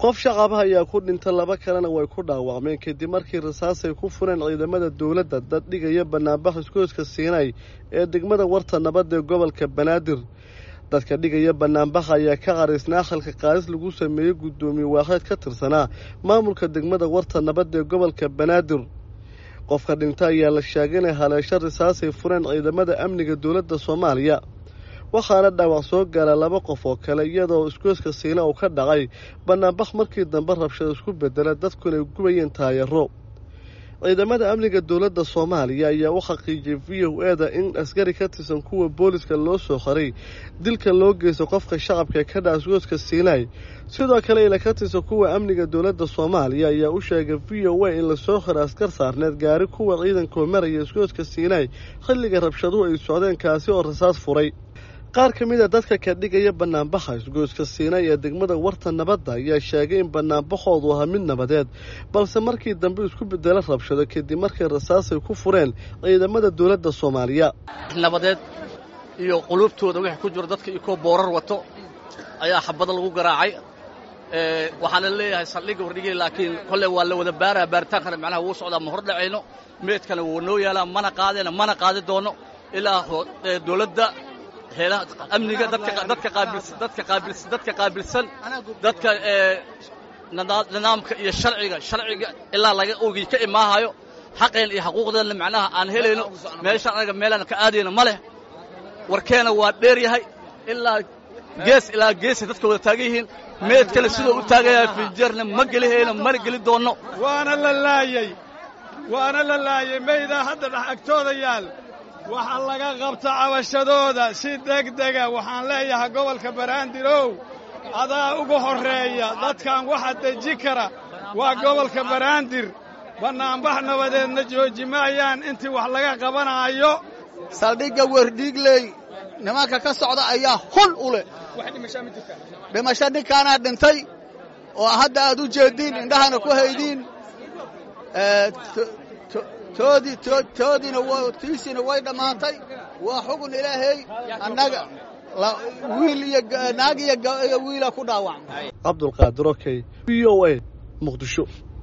qof shacaba ayaa ku dhinta laba kalena way ku dhaawacmeen kadib markii rasaasay ku fureen ciidamada dowladda dad dhigaya banaanbax iskooska siinay ee degmada warta nabad ee gobolka banaadir. Dadka dhigaya banaanbaxa ayaa ka qaraysnaa akhalka qaadis lagu sameeyey guddoomiye waaxeed ka tirsanaa maamulka degmada warta nabad ee gobolka banaadir. Qofka dhinta ayaa la sheegay inay haleesho risaasay fureen ciidamada amniga dowladda soomaaliya waxaana dhaawac soo gaara laba qof oo kale iyadoo iskooska siina uu ka dhacay. Banaanbax markii dambe rabshada isku bedela dadkuna ay gubayeen taayaro. Ciidamada amniga dowladda soomaaliya ayaa u xaqiijiyey v o e da in askari ka tirsan kuwa booliska loo soo qaray dilka loo geysto qofka shacabka ee ka dhaca iskooska siinay sidoo kale ila ka tirsan kuwa amniga dowladda soomaaliya ayaa u sheegay v o a in la soo xiray askar saarneed gaari kuwa ciidankoo maraya iskooska siinay xilliga rabshaduhu ay socdeen kaasi oo rasaas furay qaar ka mid a dadka ka dhigaya banaanbaxa isgooska siinay ee degmada warta nabadda ayaa sheegay in banaanbaxoodu ahaa mid nabadeed balse markii dambe isku bedela rabshado kadib markay rasaasay ku fureen ciidamada dowladda soomaaliya. Nabadeed iyo quluubtooda wixii ku jiro dadka iyo boorar wato ayaa xabado lagu garaacay. Waxaana leeyahay saldhigga wardhigay laakiin kolle waa la wada baaraha baaritaankana macnaha wuu socdaa ma hor dhacayno. Meedkana wuu noo yaalaa mana qaadayna mana qaadi doono. Ilaa dowladda amniga dadka qaabilsan dadka nidaamka iyo sharciga sharciga ilaa laga ogi ka imaahayo xaqeen iyo xaquuqdeenna macnaha aan helayno meeshaan anaga meelaan ka aadayno ma leh warkeena waa dheer yahay ilaa gees ilaa geesay dadka wada taagan yihiin meedkana sidoo u taagaya fijeerna ma gelihayno mana geli doonno waana la laayey waana la laayey maydaa hadda dhex agtooda yaal waxa laga qabta cabashadooda si degdega waxaan leeyahay gobolka baraandirow adaa ugu horreeya dadkan waxa deji kara waa gobolka baraandir bannaanbax nabadeedna jooji maayaan intii wax laga qabanaayo. Saldhigga werdhiigley nimanka ka socda ayaa hul u leh. Dhimasho ninkaanaa dhintay oo hadda aad u jeediin indhahana ku haydiin toodii toodiina tiisiina way dhammaantay waa xugun ilaahay annaga wiil iyo naag iyo wiila ku dhaawacmay. Cabdulqaadir okey v o a muqdisho